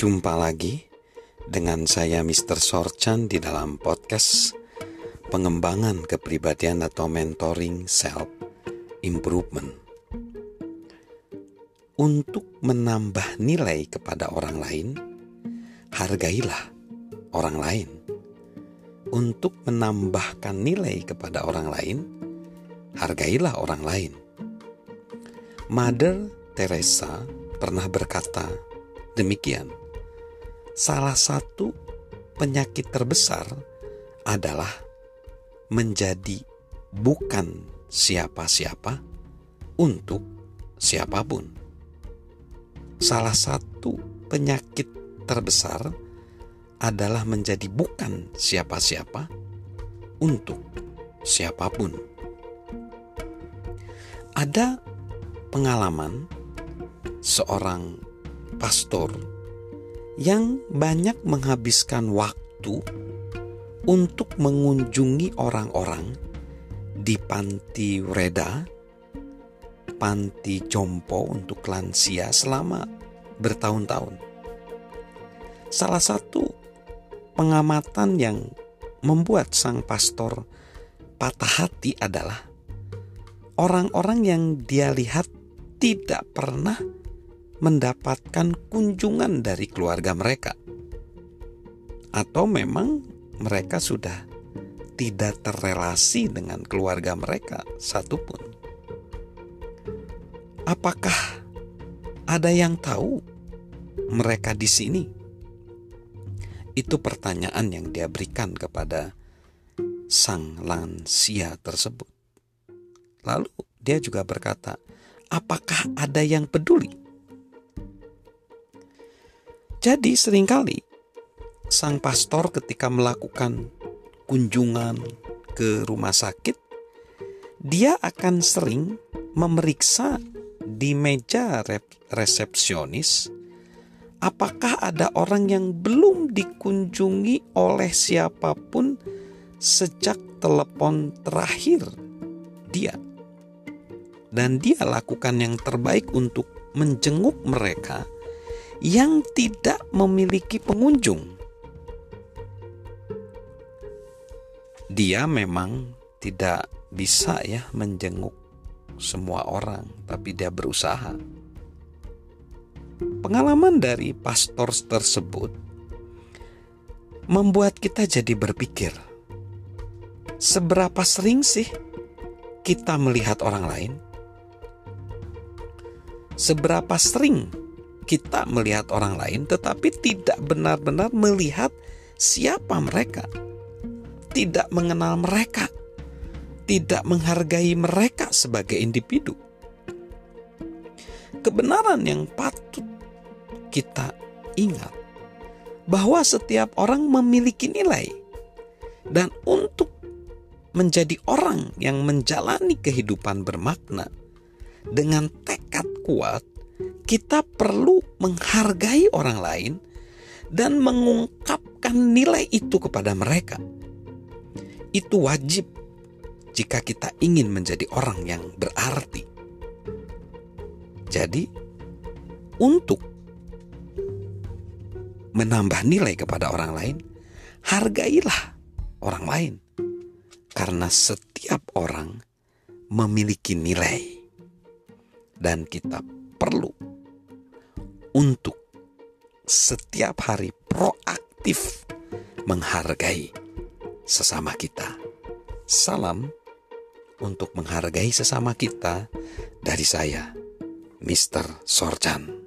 Jumpa lagi dengan saya Mr. Sorchan di dalam podcast pengembangan kepribadian atau mentoring self improvement. Untuk menambah nilai kepada orang lain, hargailah orang lain. Untuk menambahkan nilai kepada orang lain, hargailah orang lain. Mother Teresa pernah berkata demikian. Salah satu penyakit terbesar adalah menjadi bukan siapa-siapa untuk siapa pun. Salah satu penyakit terbesar adalah menjadi bukan siapa-siapa untuk siapa pun. Ada pengalaman seorang pastor yang banyak menghabiskan waktu untuk mengunjungi orang-orang di panti reda, panti jompo untuk lansia selama bertahun-tahun. Salah satu pengamatan yang membuat sang pastor patah hati adalah orang-orang yang dia lihat tidak pernah mendapatkan kunjungan dari keluarga mereka, atau memang mereka sudah tidak terrelasi dengan keluarga mereka satupun. Apakah ada yang tahu mereka di sini? Itu pertanyaan yang dia berikan kepada sang lansia tersebut. Lalu dia juga berkata, apakah ada yang peduli? Jadi sering kali. Sang pastor ketika melakukan kunjungan ke rumah sakit, dia akan sering memeriksa di meja resepsionis apakah ada orang yang belum dikunjungi oleh siapa pun sejak telepon terakhir dia. Dan dia lakukan yang terbaik untuk menjenguk mereka yang tidak memiliki pengunjung. Dia memang tidak bisa ya menjenguk semua orang, tapi dia berusaha. Pengalaman dari pastor tersebut membuat kita jadi berpikir, seberapa sering sih kita melihat orang lain? seberapa sering kita melihat orang lain tetapi tidak benar-benar melihat siapa mereka, tidak mengenal mereka, tidak menghargai mereka sebagai individu. Kebenaran yang patut kita ingat bahwa setiap orang memiliki nilai, dan untuk menjadi orang yang menjalani kehidupan bermakna dengan tekad kuat, kita perlu menghargai orang lain dan mengungkapkan nilai itu kepada mereka. Itu wajib jika kita ingin menjadi orang yang berarti. Jadi, untuk menambah nilai kepada orang lain, hargailah orang lain, karena setiap orang memiliki nilai dan kita perlu untuk setiap hari proaktif menghargai sesama kita. Salam untuk menghargai sesama kita dari saya, Mr. Sorjan.